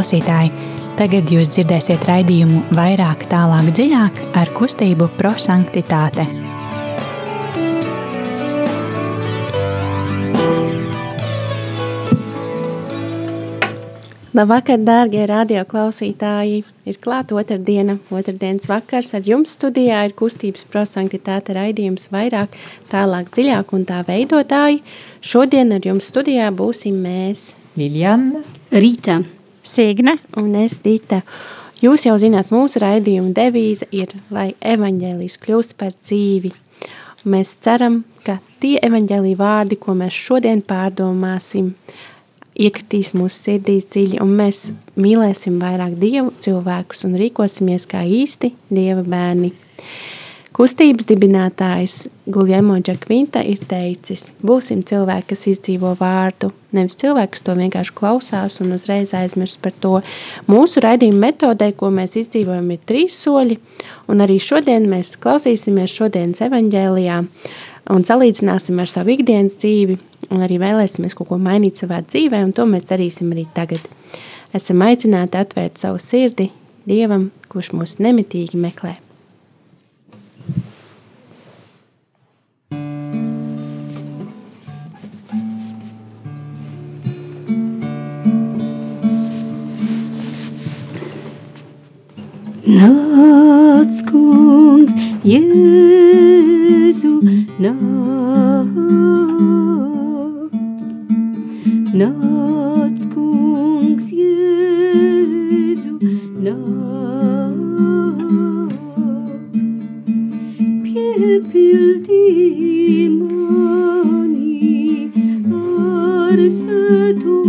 Klausītāji, tagad jūs dzirdēsiet raidījumu vairāk, tālāk, dziļāk ar kustību prosanktitāte. Labvakar, dārgie radio klausītāji! Ir klāta otrdiena, otrdienas vakars. Ar jums studijā ir kustības prosanktitāte raidījums vairāk, tālāk, dziļāk un tā veidotāji. Šodien ar jums studijā būsim mēs. Liljana, Rīta, Signe, Un es, Dita, jūs jau zināt, mūsu raidījuma devīze ir, lai evaņģēlijs kļūst par dzīvi. Mēs ceram, ka tie evaņģēlī vārdi, ko mēs šodien pārdomāsim, iekritīs mūsu sirdīs dziļi, un mēs mīlēsim vairāk Dievu cilvēkus un rīkosimies kā īsti Dieva bērni. Kustības dibinātājs Guljemo Džakvinta ir teicis, būsim cilvēki, kas izdzīvo vārdu, nevis cilvēki, kas to vienkārši klausās un uzreiz aizmirst par to. Mūsu raidījuma metodē, ko mēs izdzīvojam, ir trīs soļi, un arī šodien mēs klausīsimies šodienas evaņģēlijā un salīdzināsim ar savu ikdienas dzīvi, un arī vēlēsimies kaut ko mainīt savā dzīvē, un to mēs darīsim arī tagad. Esam aicināti atvērt savu sirdi Dievam, kurš mūs nemitīgi meklē. Nāc kungs, Jēzu, nāc. Nāc kungs, Jēzu, nāc. Piepildī mani ar svēto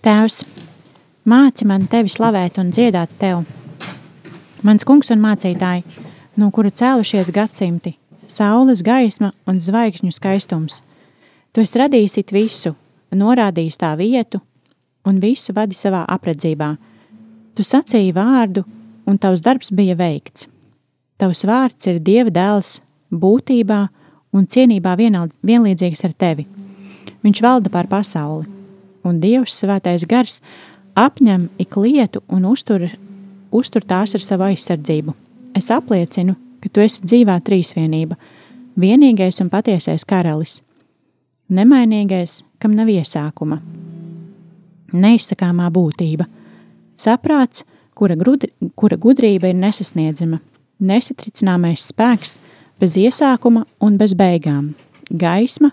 Tēvs, māci man tevi slavēt un dziedāt tev. Mans kungs un mācītāji, no kura cēlušies gadsimti, saules gaisma un zvaigžņu skaistums. Tu esi radījis visu, norādījis tā vietu un visu vadi savā apredzībā. Tu sacīji vārdu, un tavs darbs bija veikts. Tavs vārds ir Dieva dēls būtībā un cienībā vienald- vienlīdzīgs ar tevi. Viņš valda pār pasauli, un Dievs svētais gars apņem ik lietu un uztur, uztur tās ar savu aizsardzību. Es apliecinu, ka tu esi dzīvā trīsvienība, vienīgais un patiesais karalis, nemainīgais, kam nav iesākuma, neizsakāmā būtība, saprāts, kura, grudri, kura gudrība ir nesasniedzama, nesatricināmais spēks, bez iesākuma un bez beigām, gaisma,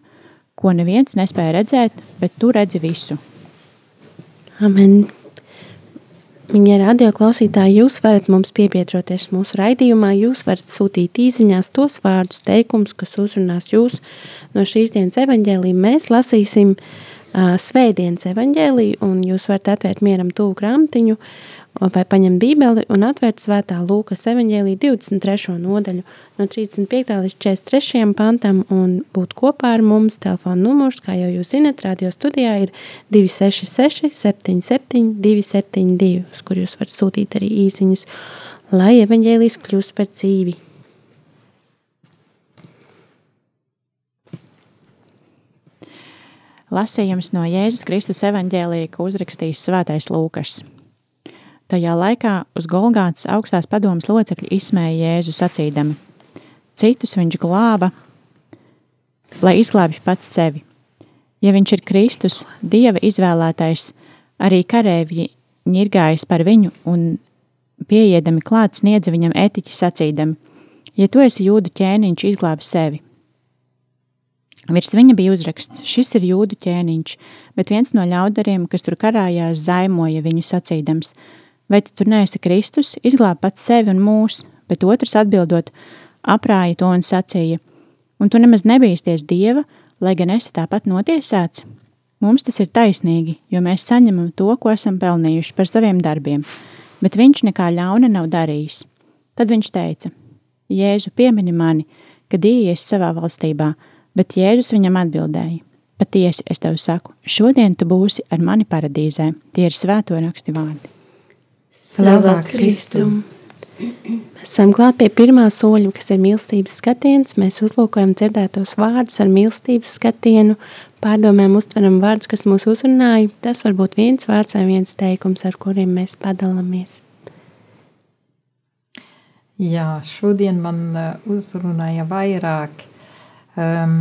ko neviens nespēja redzēt, bet tu redzi visu. Amen. Viņa radio klausītāji, jūs varat mums piebiedroties mūsu raidījumā, jūs varat sūtīt īsiņās tos vārdus, teikumus, kas uzrunās jūs no šīs dienas evaņģēlī. Mēs lasīsim uh, svētdienas evaņģēlī, un jūs varat atvērt mieram tuvu grāmatiņu vai paņemt bībeli un atvērt svētā Lūkas evaņģēlī 23. nodaļu no 35. līdz 43. pantam un būt kopā ar mums. Telefona numurs, kā jau jūs zinat, radio studijā ir 266 77 272, uz kur jūs varat sūtīt arī īsiņas, lai evaņģēlijas kļūst par dzīvi. Lasījums no Jēzus Kristus evaņģēlija, ko uzrakstījis Svētais Lūkas. Tajā laikā uz Golgātas augstās padomas locekļi izsmēja Jēzu sacīdami: Citus viņš glāba, lai izglābj pats sevi. Ja viņš ir Kristus, Dieva izvēlētais, arī karēvji ņirgājas par viņu un pieiedami klāt sniedza viņam etiķi sacīdami: Ja tu esi jūdu ķēniņš, izglābi sevi. Virs viņa bija uzraksts: Šis ir jūdu ķēniņš, bet viens no ļaudariem, kas tur karājās, zaimoja viņu sacīdams: Vai tu tur neesi Kristus, izglāb pats sevi un mūs? Bet otrs atbildot, aprāja to un sacīja: Un tu nemaz nebīsties dieva, lai gan esi tāpat notiesāts? Mums tas ir taisnīgi, jo mēs saņemam to, ko esam pelnījuši par saviem darbiem, bet viņš nekā ļauna nav darījis. Tad viņš teica: Jēzu, piemini mani, kad ieies savā valstībā Bet Jēzus viņam atbildēja: Patiesi es tev saku, šodien tu būsi ar mani paradīzē. Tie ir svēto raksti vārdi. Slavā Kristum! Mēs esam klāt pie pirmā soļa, kas ir mīlestības skatiens. Mēs uzlūkojam dzirdētos vārdus ar mīlestības skatienu, pārdomājam, uztveram vārdus, kas mūs uzrunāja. Tas var būt viens vārds vai viens teikums, ar kuriem mēs padalāmies. Jā, šodien man uh, uzrunāja vairāk um,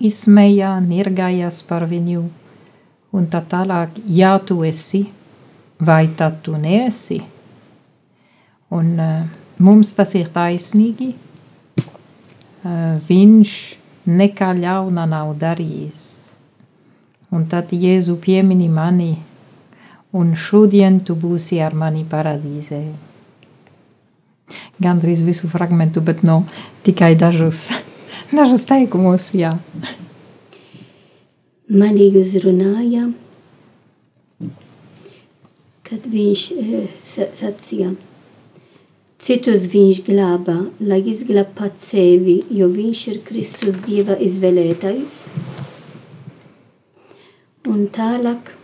izsmējā, nirgājās par viņu, un tā tālāk, ja tu esi, vai tad tu neesi. Un uh, mums tas ir taisnīgi. Uh, viņš nekā ļauna nav darījis. Un tad Jēzu piemini mani, un šodien tu būsi ar mani paradīzē. Gandrīz visu fragmentu, bet no tikai dažus. Dažus teikumus, jā. Mani uzrunāja, kad viņš uh, sacīja, citus viņš glāba, lai izglāb pats sevi, jo viņš ir Kristus Dieva izvēlētais. Un tālāk,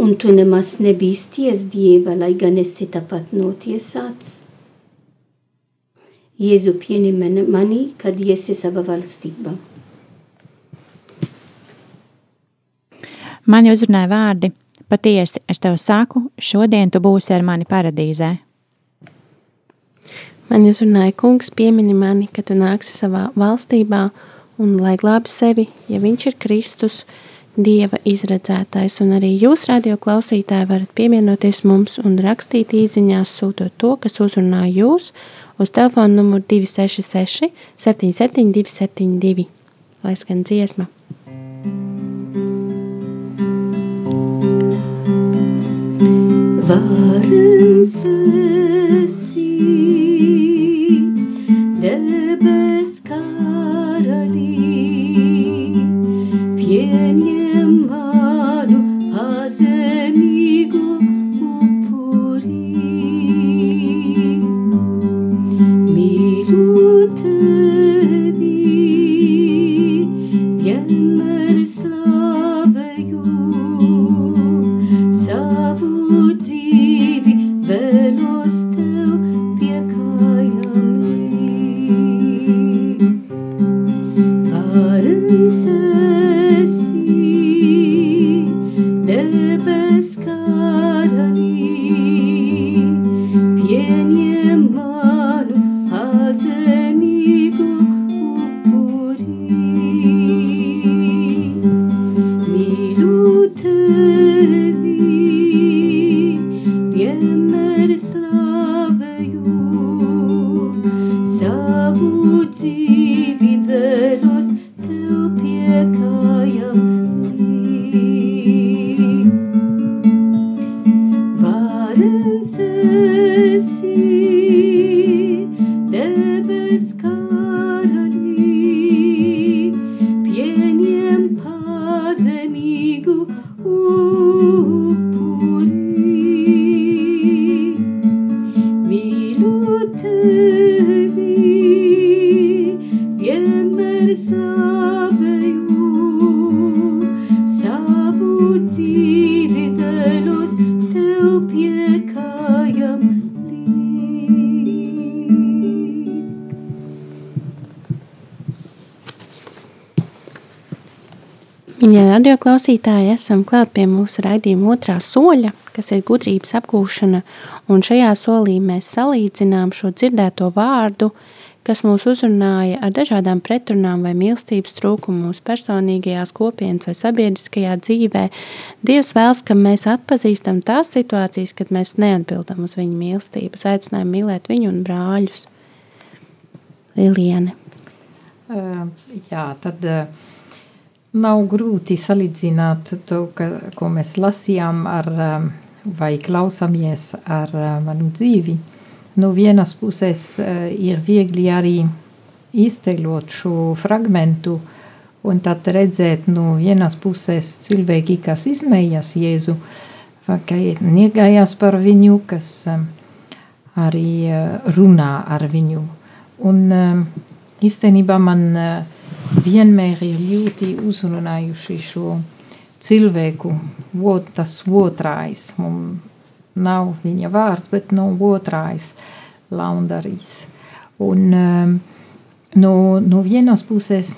un tu nemaz nebīsties Dieva, lai gan esi tāpat notiesāts. Jēzu pieņem mani, kad iesi savā valstībā. Mani uzrunāja vārdi, patiesi es tev saku, šodien tu būsi ar mani paradīzē. Man uzrunāja kungs, piemini mani, ka tu nāksi savā valstībā un lai glābi sevi, ja viņš ir Kristus, Dieva izredzētais, un arī jūs, radio klausītāji, varat pievienoties mums un rakstīt īziņās, sūtot to, kas uzrunā jūs, uz telefona numuru 266 772 72. Lai skan dziesma. Varens esi, debes Ja radio klausītāji esam klāt pie mūsu raidījuma otrā soļa, kas ir gudrības apgūšana, un šajā solī mēs salīdzinām šo dzirdēto vārdu, kas mūs uzrunāja ar dažādām pretrunām vai mīlestības trūkumu mūsu personīgajās kopienas vai sabiedriskajā dzīvē. Dievs vēlas, ka mēs atpazīstam tās situācijas, kad mēs neatbildam uz viņa mīlestības, aicinājām mīlēt viņu un brāļus. Liliene. Uh, jā, tad uh, nav grūti salīdzināt to, ka, ko mēs lasījām ar, um, vai klausāmies ar uh, manu dzīvi. No vienas puses uh, ir viegli arī iztēlot šo fragmentu un tad redzēt no vienas puses cilvēki, kas izmējas Jēzu, ka iegājās par viņu, kas um, arī uh, runā ar viņu. Un um, īstenībā man uh, vienmēr ir ļoti uzrunājuši šo cilvēku, ot, tas otrais. Mums nav viņa vārds, bet no otrais laundarīs. Un um, no, no vienas puses,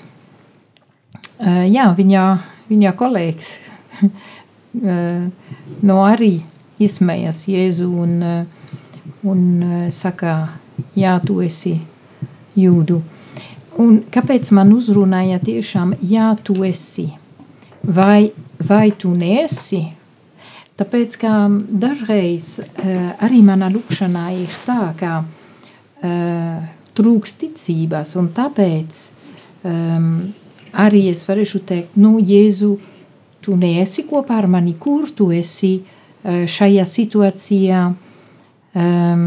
uh, jā, viņa, viņa kolēģis uh, no arī izsmējas Jēzu un, uh, un saka, jā, tu esi jūdu. Un kāpēc man uzrunāja tiešām, jā, tu esi, vai, vai tu nesi? Tāpēc, ka dažreiz uh, arī manā lūkšanā ir tā, ka uh, trūks ticības, un tāpēc um, arī es varēšu teikt, nu, Jēzu, tu neesi kopā ar mani, kur tu esi uh, šajā situācijā, um,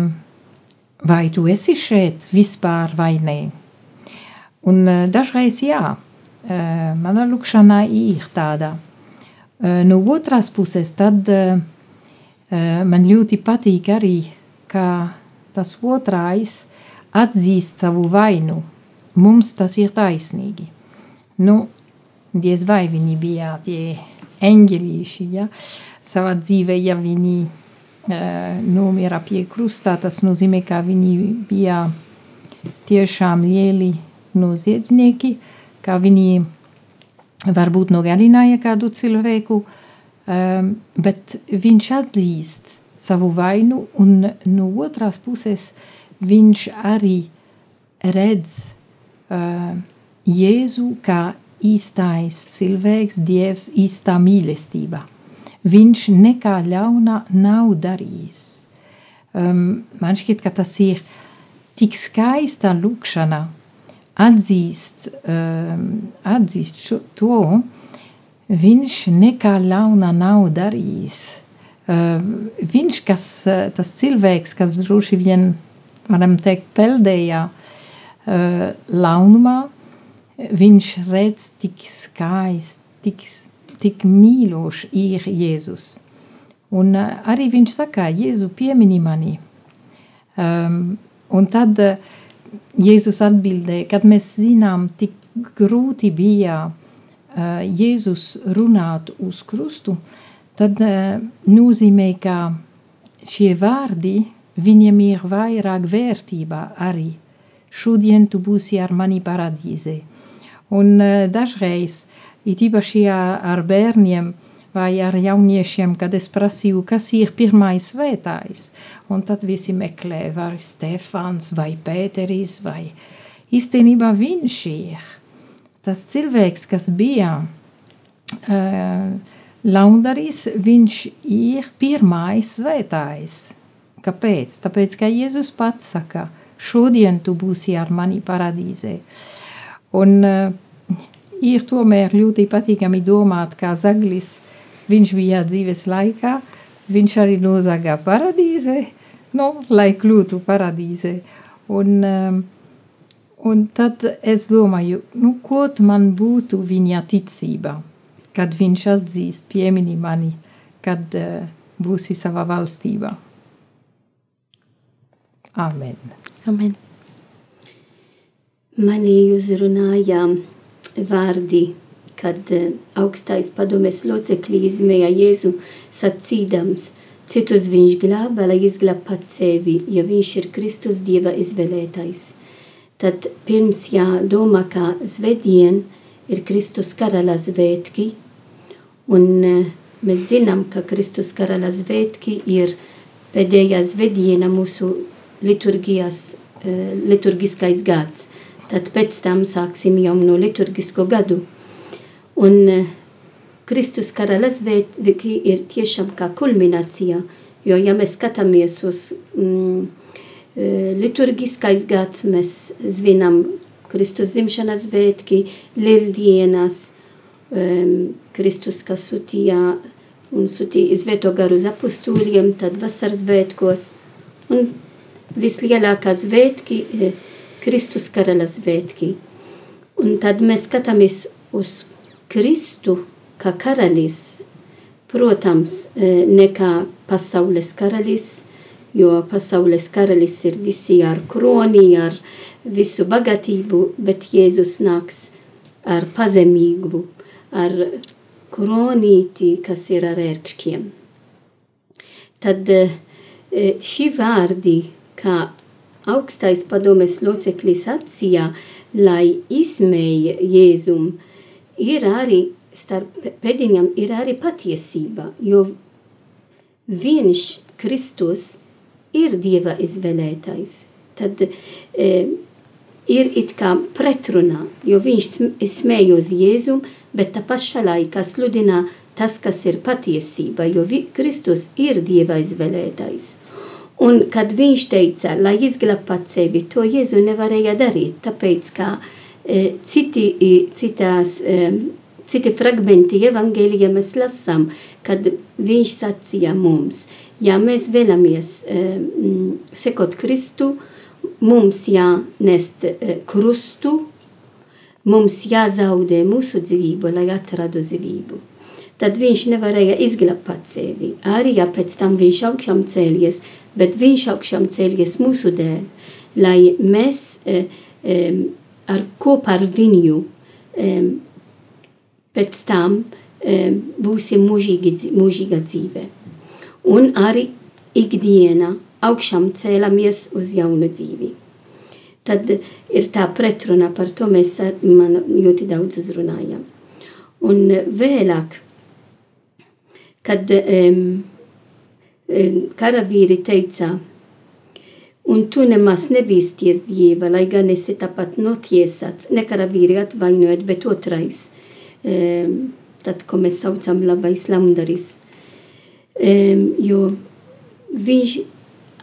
vai tu esi šeit vispār vai nē. Un eh, dažreiz jā, eh, mana lūkšanā ir tāda. Eh, no otras puses, tad man ļoti patīk arī, ka tas otrais atzīst savu vainu. Mums tas ir taisnīgi. Nu, diez vai viņi bija tie eņģelīši, ja? savā dzīvē, ja viņi nomira pie krustā, tas nozīmē, ka viņi bija tiešām lieli noziedznieki, kā viņi varbūt nogalināja kādu cilvēku, um, bet viņš atzīst savu vainu, un no otras puses viņš arī redz uh, Jēzu kā īstais cilvēks, Dievs, īstā mīlestība. Viņš nekā ļauna nav darījis. Um, man šķiet, ka tas ir tik skaista lūkšana, atzīst, um, atzīst šo, to, viņš nekā ļauna nav darījis. Uh, viņš, kas, tas cilvēks, kas droši vien, varam teikt, peldējā uh, launumā, viņš redz tik skaisti, tik, tik mīloši ir Jēzus. Un uh, arī viņš saka, Jēzu piemini mani. Um, un tad uh, Jēzus atbildēja, kad mēs zinām, cik grūti bija uh, Jēzus runāt uz krustu, tad uh, nozīmē, ka šie vārdi viņam ir vairāk vērtība arī. Šodien tu būsi ar mani paradīzē. Un uh, dažreiz, it īpaši ar bērniem, vai ar jauniešiem, kad es prasīju, kas ir pirmais svētājs. Un tad visi meklē, vai Stefans, vai Pēteris, vai īstenībā viņš ir tas cilvēks, kas bija uh, laundaris, viņš ir pirmais svētājs. Kāpēc? Tāpēc, ka Jēzus pats saka, šodien tu būsi ar mani paradīzē. Un uh, ir tomēr ļoti patīkami domāt, kā Zaglis viņš bija dzīves laikā, viņš arī nozaga paradīzē, nu, lai kļūtu paradīzē. Un, um, un tad es domāju, nu, ko man būtu viņa ticība, kad viņš atzīst piemini mani, kad uh, būsi savā valstībā. Amen. Amen. Mani uzrunāja vārdi kad eh, augstais padomes locekļi izmēja Jēzu sacīdams, citus viņš glāba, lai izglāb pats sevi, ja viņš ir Kristus Dieva izvēlētais. Tad pirms jādomā, ka svētdien ir Kristus karala svētki, Un uh, mēs zinām, ka Kristus karala svētki ir pēdējā svētdiena mūsu liturgijas, uh, liturgiskais gads. Tad pēc tam sāksim jau no liturgisko gadu. Un uh, Kristus karala svētki ir tiešām kā kulminācija, jo ja mēs skatāmies uz mm, liturgiskais gads, mēs zvinam Kristus zimšanas svētki, lieldienas, um, Kristus, kas sūtīja un sūtīja izvieto garu uz apustūriem, tad vasaras svētkos. Un vislielākā svētki ir Kristus karala svētki. Un tad mēs skatāmies uz Kristu kā karalis, protams, ne kā pasaules karalis, jo pasaules karalis ir visi ar kroni, ar visu bagātību, bet Jēzus nāks ar pazemību, ar kronīti, kas ir ar ērkšķiem. Tad šī vārdi, kā augstais padomes loceklis atsījā, lai izmēja Jēzum, ir arī starp pēdiņam ir arī patiesība, jo viņš, Kristus, ir Dieva izvēlētais. Tad e, ir it kā pretrunā, jo viņš smēja uz Jēzum, bet tā pašā laikā sludina tas, kas ir patiesība, jo vi, Kristus ir Dieva izvēlētais. Un kad viņš teica, lai izglābtu sevi, to Jēzu nevarēja darīt, tāpēc, ka e, citi, citās, e, citi fragmenti evangēlijā mēs lasām, kad viņš sacīja mums, ja mēs vēlamies e, sekot Kristu, mums jānest e, krustu, mums jāzaudē mūsu dzīvību, lai atradu dzīvību. Tad viņš nevarēja izglābt sevi. Arī ja pēc tam viņš augšām cēlies, bet viņš augšām cēlies mūsu dēļ, lai mēs e, e, ar kopā ar viņu e, pēc tam e, būsim mūžīgi, mūžīga dzīve. Un arī ikdiena augšām cēlamies uz jaunu dzīvi. Tad ir tā pretruna, par to mēs man ļoti daudz uzrunājam. Un vēlāk, kad um, karavīri teica, un tu nemaz nebīsties Dieva, lai gan esi tāpat notiesāts, ne karavīri atvainojot, bet otrais, um, tad, ko mēs saucam labais laundaris, um, jo viņš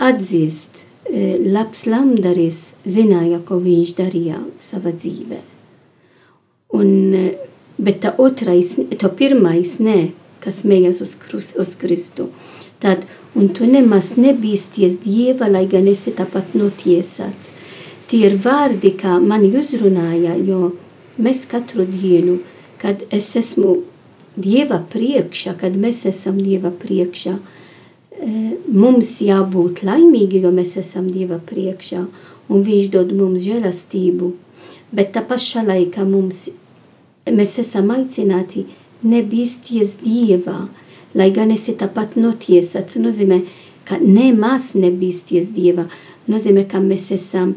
atzīst, labs lamdaris zināja, ko viņš darīja savā dzīvē. Un, bet tā otrais, tā pirmais, nē, kas mējas uz, uz Kristu. Tad, un tu nemaz nebīsties Dieva, lai gan esi tāpat notiesāts. Tie ir vārdi, kā mani uzrunāja, jo mēs katru dienu, kad es esmu Dieva priekšā, kad mēs esam Dieva priekšā, mums jābūt laimīgi, jo mēs esam Dieva priekšā, un Viņš dod mums žēlastību, bet tā pašā laikā mums, mēs esam aicināti nebīsties Dievā, lai gan esi tāpat notiesāts, nozīmē, ka nemaz nebīsties Dievā, nozīmē, ka mēs esam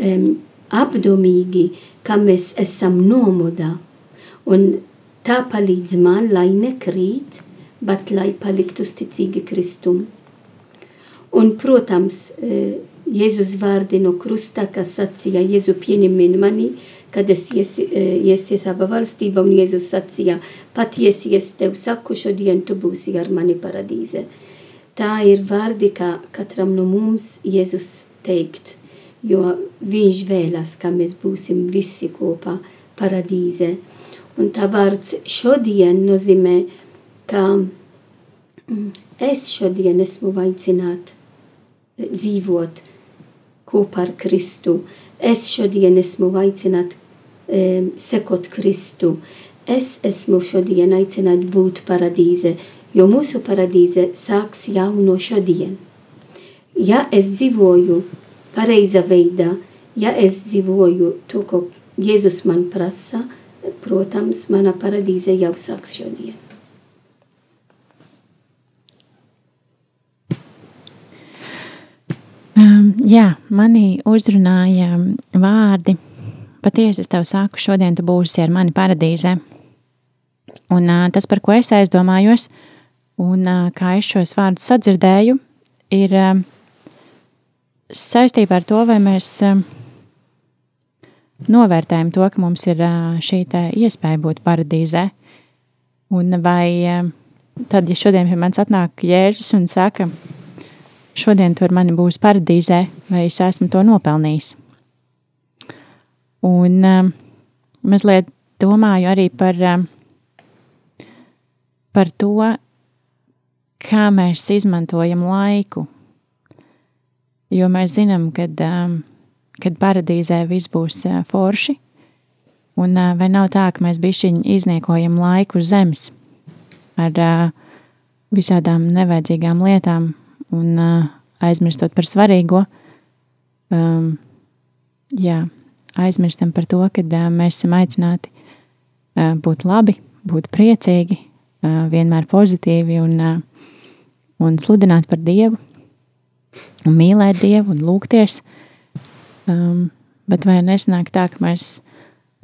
um, apdomīgi, ka mēs esam nomodā, un tā palīdz man, lai nekrīt, bet lai paliktu uzticīgi Kristum. Un, protams, Jēzus vārdi no krusta, kas sacīja, Jēzu pieņemiet mani, kad es iesi, iesi savā valstībā, un Jēzus sacīja, patiesi es tev saku, šodien tu būsi ar mani paradīze. Tā ir vārdi, kā katram no mums Jēzus teikt, jo viņš vēlas, ka mēs būsim visi kopā paradīze. Un tā vārds šodien nozīmē, ka es šodien esmu aicināta dzīvot kopā ar Kristu. Es šodien esmu aicināta um, sekot Kristu. Es esmu šodien aicināta būt paradīze, jo mūsu paradīze sāks jau no šodien. Ja es dzīvoju pareiza veidā, ja es dzīvoju to, ko Jēzus man prasa, protams, mana paradīze jau sāks šodien. Jā, manī uzrunāja vārdi. Patiesi es tev saku, šodien tu būsi ar mani paradīzē. Un tas, par ko es aizdomājos, un kā es šos vārdus sadzirdēju, ir saistībā ar to, vai mēs novērtējam to, ka mums ir šī iespēja būt paradīzē. Un vai tad, ja šodien pie manis atnāk Jēzus un saka, šodien tur mani būs paradīzē, vai es esmu to nopelnījis. Un um, mazliet domāju arī par, um, par to, kā mēs izmantojam laiku. Jo mēs zinām, ka um, kad paradīzē viss būs uh, forši, un uh, vai nav tā, ka mēs bišķiņi izniekojam laiku zemes ar uh, visādām nevajadzīgām lietām un uh, aizmirstot par svarīgo. Um, jā, aizmirstam par to, ka mēs esam aicināti būt labi, būt priecīgi, vienmēr pozitīvi un, un sludināt par Dievu, un mīlēt Dievu un lūgties. Um, bet vai nesnāk tā, ka mēs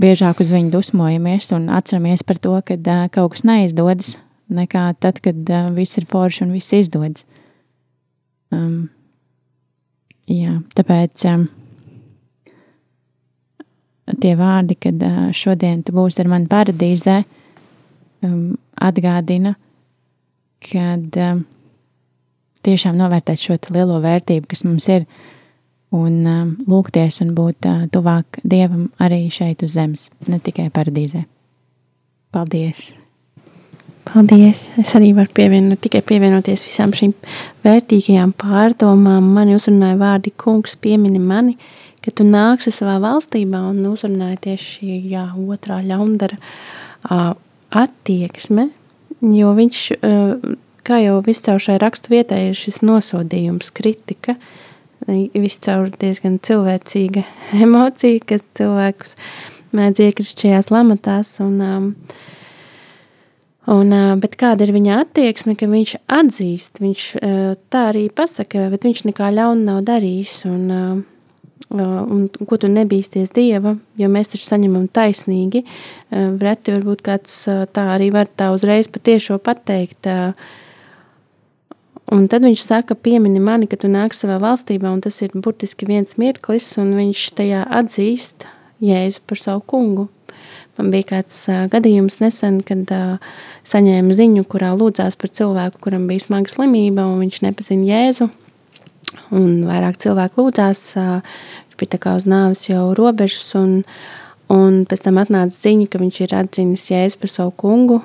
biežāk uz viņu dusmojamies un atceramies par to, ka uh, kaut kas neizdodas, nekā tad, kad uh, viss ir forši un viss izdodas. Um, jā, tāpēc um, tie vārdi, kad uh, šodien tu būsi ar mani paradīzē, um, atgādina, kad tiešām novērtēt šo lielo vērtību, kas mums ir, un lūgties un būt uh, tuvāk Dievam arī šeit uz zemes, ne tikai paradīzē. Paldies! Paldies! Es arī varu pievienot, tikai pievienoties visām šīm vērtīgajām pārdomām. Mani uzrunāja vārdi kungs piemini mani, ka tu nāksi savā valstībā un uzrunāja tieši jā, otrā ļaundara uh, attieksme, jo viņš, uh, kā jau viscaur šai rakstu vietai, ir šis nosodījums, kritika, viscaur diezgan cilvēcīga emocija, kas cilvēkus mēdz iekrist šajās lamatās un um, Un, bet kāda ir viņa attieksme, ka viņš atzīst, viņš tā arī pasaka, bet viņš nekā ļauna nav darījis. Un, un ko tu nebīsties dieva, jo mēs taču saņemam taisnīgi. Reti varbūt kāds tā arī var tā uzreiz patiešo pateikt. Un tad viņš saka, piemini mani, ka tu nāk savā valstībā, un tas ir burtiski viens mirklis, un viņš tajā atzīst Jēzu par savu kungu. Man bija kāds gadījums nesen, kad saņēmu ziņu, kurā lūdzās par cilvēku, kuram bija smaga slimība, un viņš nepazina Jēzu. Un vairāk cilvēku lūdzās, uh, viņš bija tā kā uz nāves jau robežas, un, un pēc tam atnāca ziņa, ka viņš ir atzinis Jēzu par savu kungu,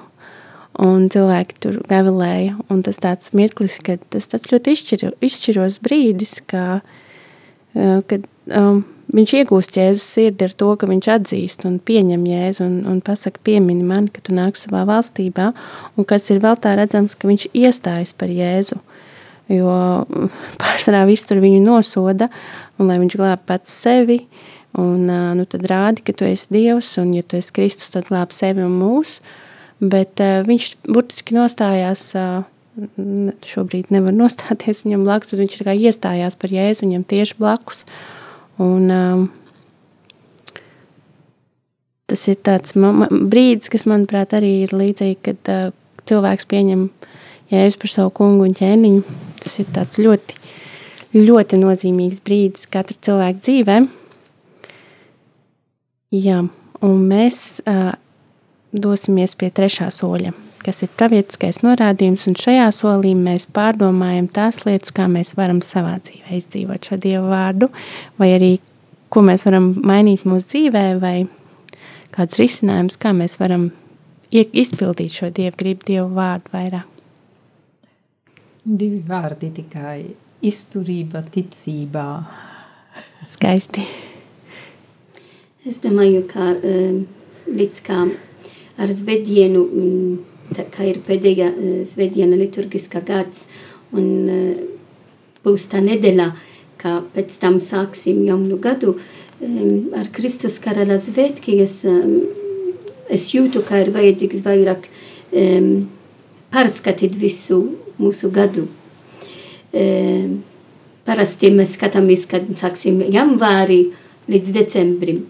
un cilvēki tur gavilēja, un tas tāds mirklis, kad tas tāds ļoti izšķiro, izšķiros brīdis, ka, uh, kad um, viņš iegūst Jēzus sirdi ar to, ka viņš atzīst un pieņem Jēzu un, un pasaka, piemini mani, ka tu nāk savā valstībā, un kas ir vēl tā redzams, ka viņš iestājas par Jēzu, jo pārsvarā viss tur viņu nosoda, un lai viņš glāb pats sevi, un nu, tad rādi, ka tu esi Dievs, un ja tu esi Kristus, tad glāb sevi un mūs, bet uh, viņš burtiski nostājās uh, šobrīd nevar nostāties viņam blakus, bet viņš kā iestājās par Jēzu viņam tieši blakus. Un, um, tas ir tāds brīdis, kas, manuprāt, arī ir līdzīgi, kad uh, cilvēks pieņem jēzu par savu kungu un ķēniņu. Tas ir tāds ļoti, ļoti nozīmīgs brīdis katra cilvēka dzīvē. Jā, un mēs uh, dosimies pie trešā soļa kas ir pravietiskais norādījums, un šajā solī mēs pārdomājam tās lietas, kā mēs varam savā dzīvē izdzīvot šo Dievu vārdu, vai arī ko mēs varam mainīt mūsu dzīvē, vai kādus risinājumus, kā mēs varam izpildīt šo Dievu gribu, Dievu vārdu vairāk. Divi vārdi tikai izturība, ticībā. Skaisti. Es domāju, ka um, līdz kā ar zvedienu um, tā kā ir pēdējā svētdiena liturgiskā gads, un uh, būs tā nedēļa, kā pēc tam sāksim jaunu gadu um, ar Kristus karaļa svētki, es, um, es jūtu, ka ir vajadzīgs vairāk pārskatīt visu mūsu gadu. Um, parasti mēs skatāmies, kad sāksim janvāri līdz decembrim,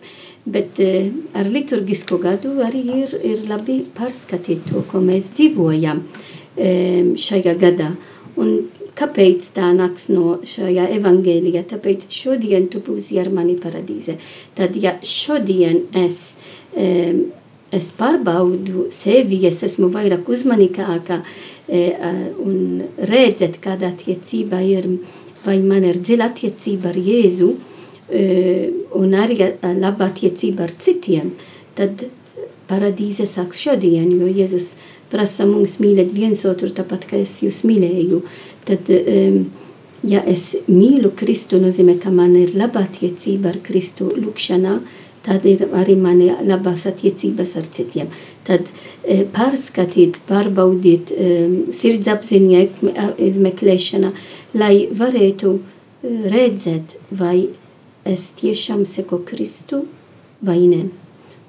Bet uh, ar liturgisko gadu arī ir, ir labi pārskatīt to, ko mēs dzīvojam um, šajā gadā. Un kāpēc tā nāks no šajā evangēlijā? Tāpēc šodien tu būsi ar mani paradīze. Tad, ja šodien es, um, es pārbaudu sevi, es esmu vairāk uzmanīgāka un redzēt, kāda attiecība ir, vai man ir dziļa attiecība ar Jēzu, un arī laba attiecība ar citiem, tad paradīze sāks šodien, jo Jēzus prasa mums mīlēt viens otru tāpat, kā es jūs mīlēju. Tad, ja es mīlu Kristu, nozīmē, ka man ir laba attiecība ar Kristu lūkšanā, tad ir arī mani labās attiecības ar citiem. Tad pārskatīt, pārbaudīt sirdsapziņa izmeklēšana, lai varētu redzēt, vai es tiešām seko Kristu vai ne.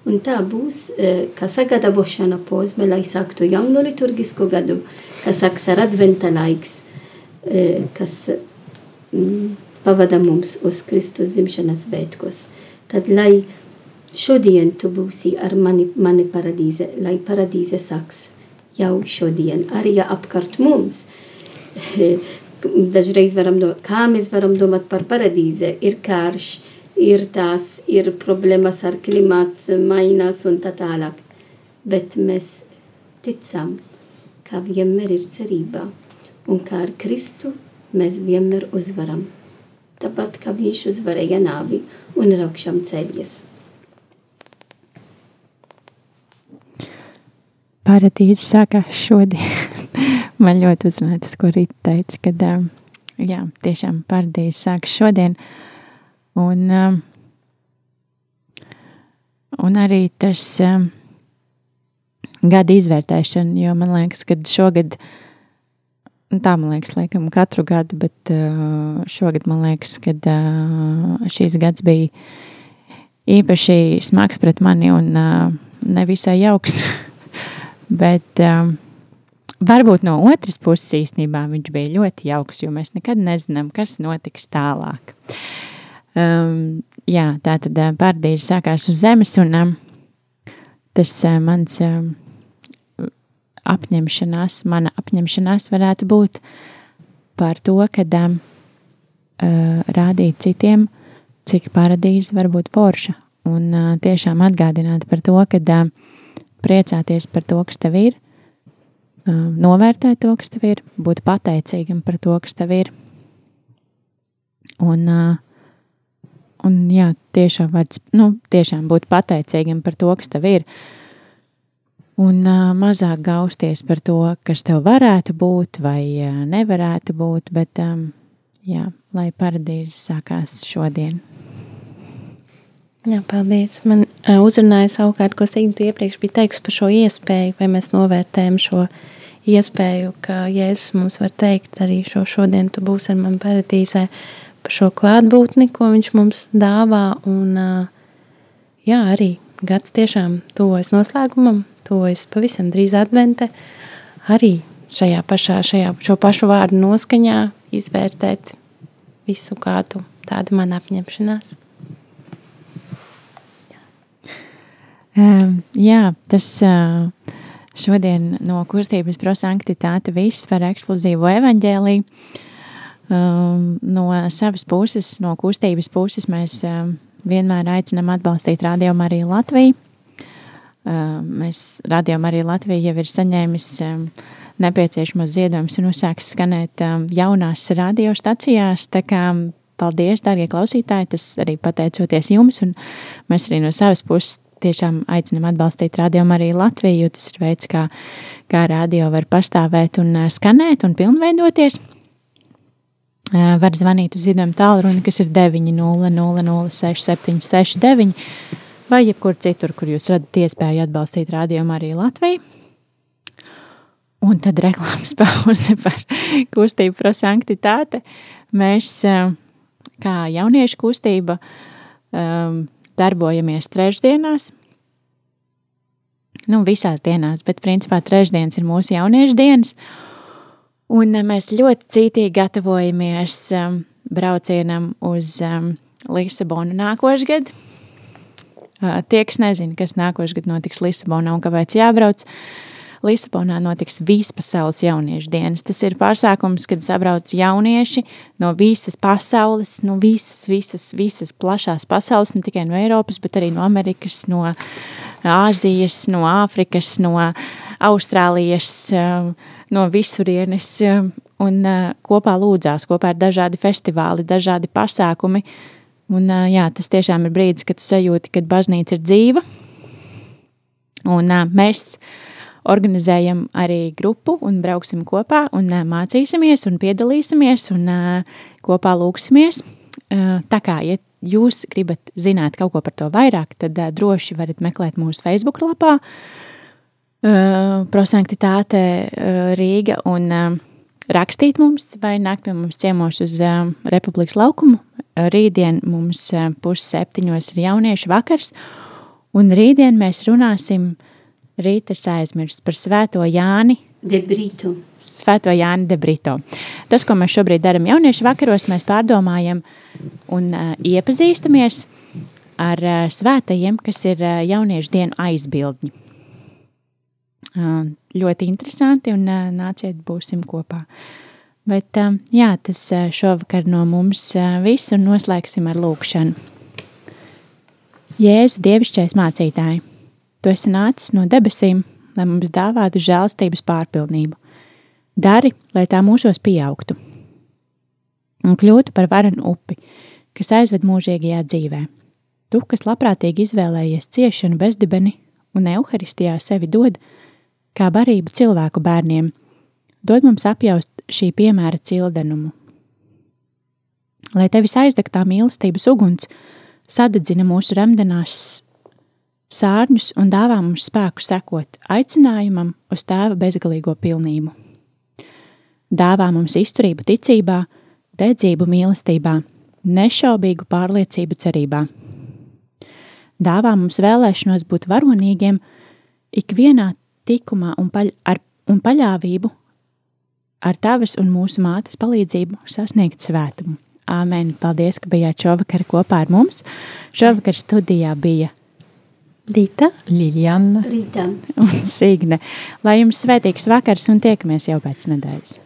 Un tā būs kā sagatavošana posme, lai sāktu jauno liturgisko gadu, kas sāks ar adventa laiks, kas mm, pavada mums uz Kristus zimšanas svētkos. Tad, lai šodien tu būsi ar mani, mani paradīze, lai paradīze sāks jau šodien, arī ja apkārt mums dažreiz varam domāt, kā mēs varam domāt par paradīze. Ir karš, ir tās, ir problēmas ar klimats, mainās un tā tālāk. Bet mēs ticam, ka vienmēr ir cerība un kā ar Kristu mēs vienmēr uzvaram. Tāpat kā viņš uzvarēja nāvi un ir augšām ceļies. Paradīze sākās šodien. Man ļoti uzrunāja tas, ko Rīta teica, kad jā, tiešām paradīze sākas šodien. Un, un arī tas gada izvērtēšana, jo man liekas, ka šogad, tā man liekas, laikam katru gadu, bet šogad man liekas, ka šīs gads bija īpaši smags pret mani un nevisai jauks, bet Varbūt no otras puses īstenībā viņš bija ļoti jauks, jo mēs nekad nezinām, kas notiks tālāk. Um, jā, tā tad uh, pārdīze sākās uz zemes, un um, tas uh, mans um, apņemšanās, mana apņemšanās varētu būt par to, ka um, uh, rādīt citiem, cik paradīze var būt forša, un uh, tiešām atgādināt par to, ka uh, priecāties par to, kas tev ir, novērtēt to, kas tev ir, būt pateicīgam par to, kas tev ir. Un, un jā, tiešām, vārds, nu, tiešām būt pateicīgam par to, kas tev ir. Un uh, mazāk gausties par to, kas tev varētu būt vai uh, nevarētu būt, bet um, jā, lai paradīze sākās šodien. Jā, paldies. Man uh, uzrunāja savukārt, ko Signa iepriekš bija teikusi par šo iespēju, vai mēs novērtējam šo iespēju ka Jēzus mums var teikt arī šo šodien tu būsi ar mani paradīzē par šo klātbūtni, ko viņš mums dāvā, un jā, arī gads tiešām tuvojas noslēgumam, tuvojas pavisam drīz advente, arī šajā pašā, šajā šo pašu vārdu noskaņā izvērtēt visu kādu tāda mana apņemšanās. Um, jā, tas uh, Šodien no kustības prosanktitāte viss par eksplozīvo evaņģēliju. Um, no savas puses, no kustības puses mēs um, vienmēr aicinām atbalstīt Radio Mariju Latviju. Um, mēs Radio Mariju Latviju jau ir saņēmis um, nepieciešamos ziedojumus un uzsāks skanēt um, jaunās radiostacijās, tā kā paldies, dārgie klausītāji, tas arī pateicoties jums, un mēs arī no savas puses tiešām aicinam atbalstīt radio arī Latviju, jo tas ir veids, kā, kā radio var pastāvēt un skanēt un pilnveidoties. Var zvanīt uz ziedojumu tālruni, kas ir 900-6769, vai jebkur citur, kur jūs radat iespēju atbalstīt radio arī Latviju. Un tad reklāmas pauze par kustību prosanktitāte. Mēs, kā jauniešu kustība, um, darbojamies trešdienās. Nu, visās dienās, bet principā trešdienas ir mūsu jauniešu dienas. Un eh, mēs ļoti cītīgi gatavojamies um, braucienam uz um, Lisabonu nākošgad. Tie, kas nezina, kas nākošais gads notiks Lisabonā un kāpēc jābrauc, Lisabonā notiks vispasaules jauniešu dienas. Tas ir pasākums, kad sabrauc jaunieši no visas pasaules, no visas, visas, visas plašās pasaules, ne tikai no Eiropas, bet arī no Amerikas, no Āzijas, no Āfrikas, no Austrālijas, no visurienes, un kopā lūdzās, kopā ir dažādi festivāli, dažādi pasākumi, Un, jā, tas tiešām ir brīdis, kad tu sajūti, ka baznīca ir dzīva. Un mēs organizējam arī grupu un brauksim kopā un mācīsimies un piedalīsimies un kopā lūksimies. Tā kā, ja jūs gribat zināt kaut ko par to vairāk, tad droši varat meklēt mūsu Facebook lapā Prosanktitāte Rīga un rakstīt mums vai nākt pie mums ciemos uz Republikas laukumu rītdien mums pusseptiņos ir jauniešu vakars, un rītdien mēs runāsim, rītas aizmirst par svēto Jāni. De Brito. Svēto Jāni de Brito. Tas, ko mēs šobrīd darām jauniešu vakaros, mēs pārdomājam un uh, iepazīstamies ar uh, svētajiem, kas ir uh, jauniešu dienu aizbildņi. Uh, ļoti interesanti un uh, nāciet būsim kopā. Uh, Bet jā, tas šovakar no mums viss un noslēgsim ar lūkšanu. Jēzu dievišķais mācītāji, tu esi nācis no debesīm, lai mums dāvātu žēlstības pārpilnību. Dari, lai tā mūsos pieaugtu un kļūtu par varenu upi, kas aizved mūžīgajā dzīvē. Tu, kas labprātīgi izvēlējies ciešanu bezdibeni un evaharistijā sevi dod, kā barību cilvēku bērniem – dod mums apjaust šī piemēra cildenumu. Lai tevis aizdegtā mīlestības uguns sadedzina mūsu remdenās sārņus un dāvā mums spēku sekot aicinājumam uz tēva bezgalīgo pilnību. Dāvā mums izturību ticībā, dedzību mīlestībā, nešaubīgu pārliecību cerībā. Dāvā mums vēlēšanos būt varonīgiem ikvienā tikumā un, paļ ar, un paļāvību ar tavas un mūsu mātes palīdzību sasniegt svētumu. Āmen! Paldies, ka bijāt šovakar kopā ar mums. Šovakar studijā bija Dita, Liljana, Rīta un Signe. Lai jums svētīgs vakars un tiekamies jau pēc nedēļas!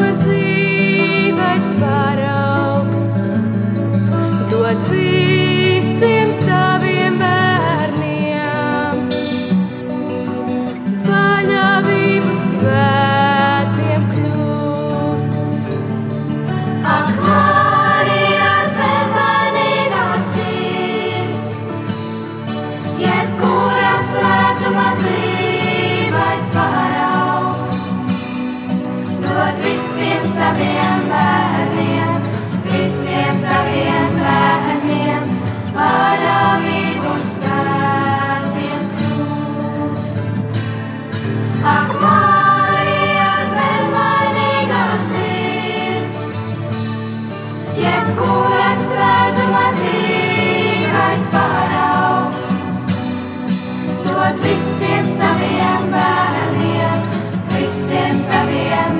moments. Leave. Dod visiem saviem bērniem, visiem saviem bērniem,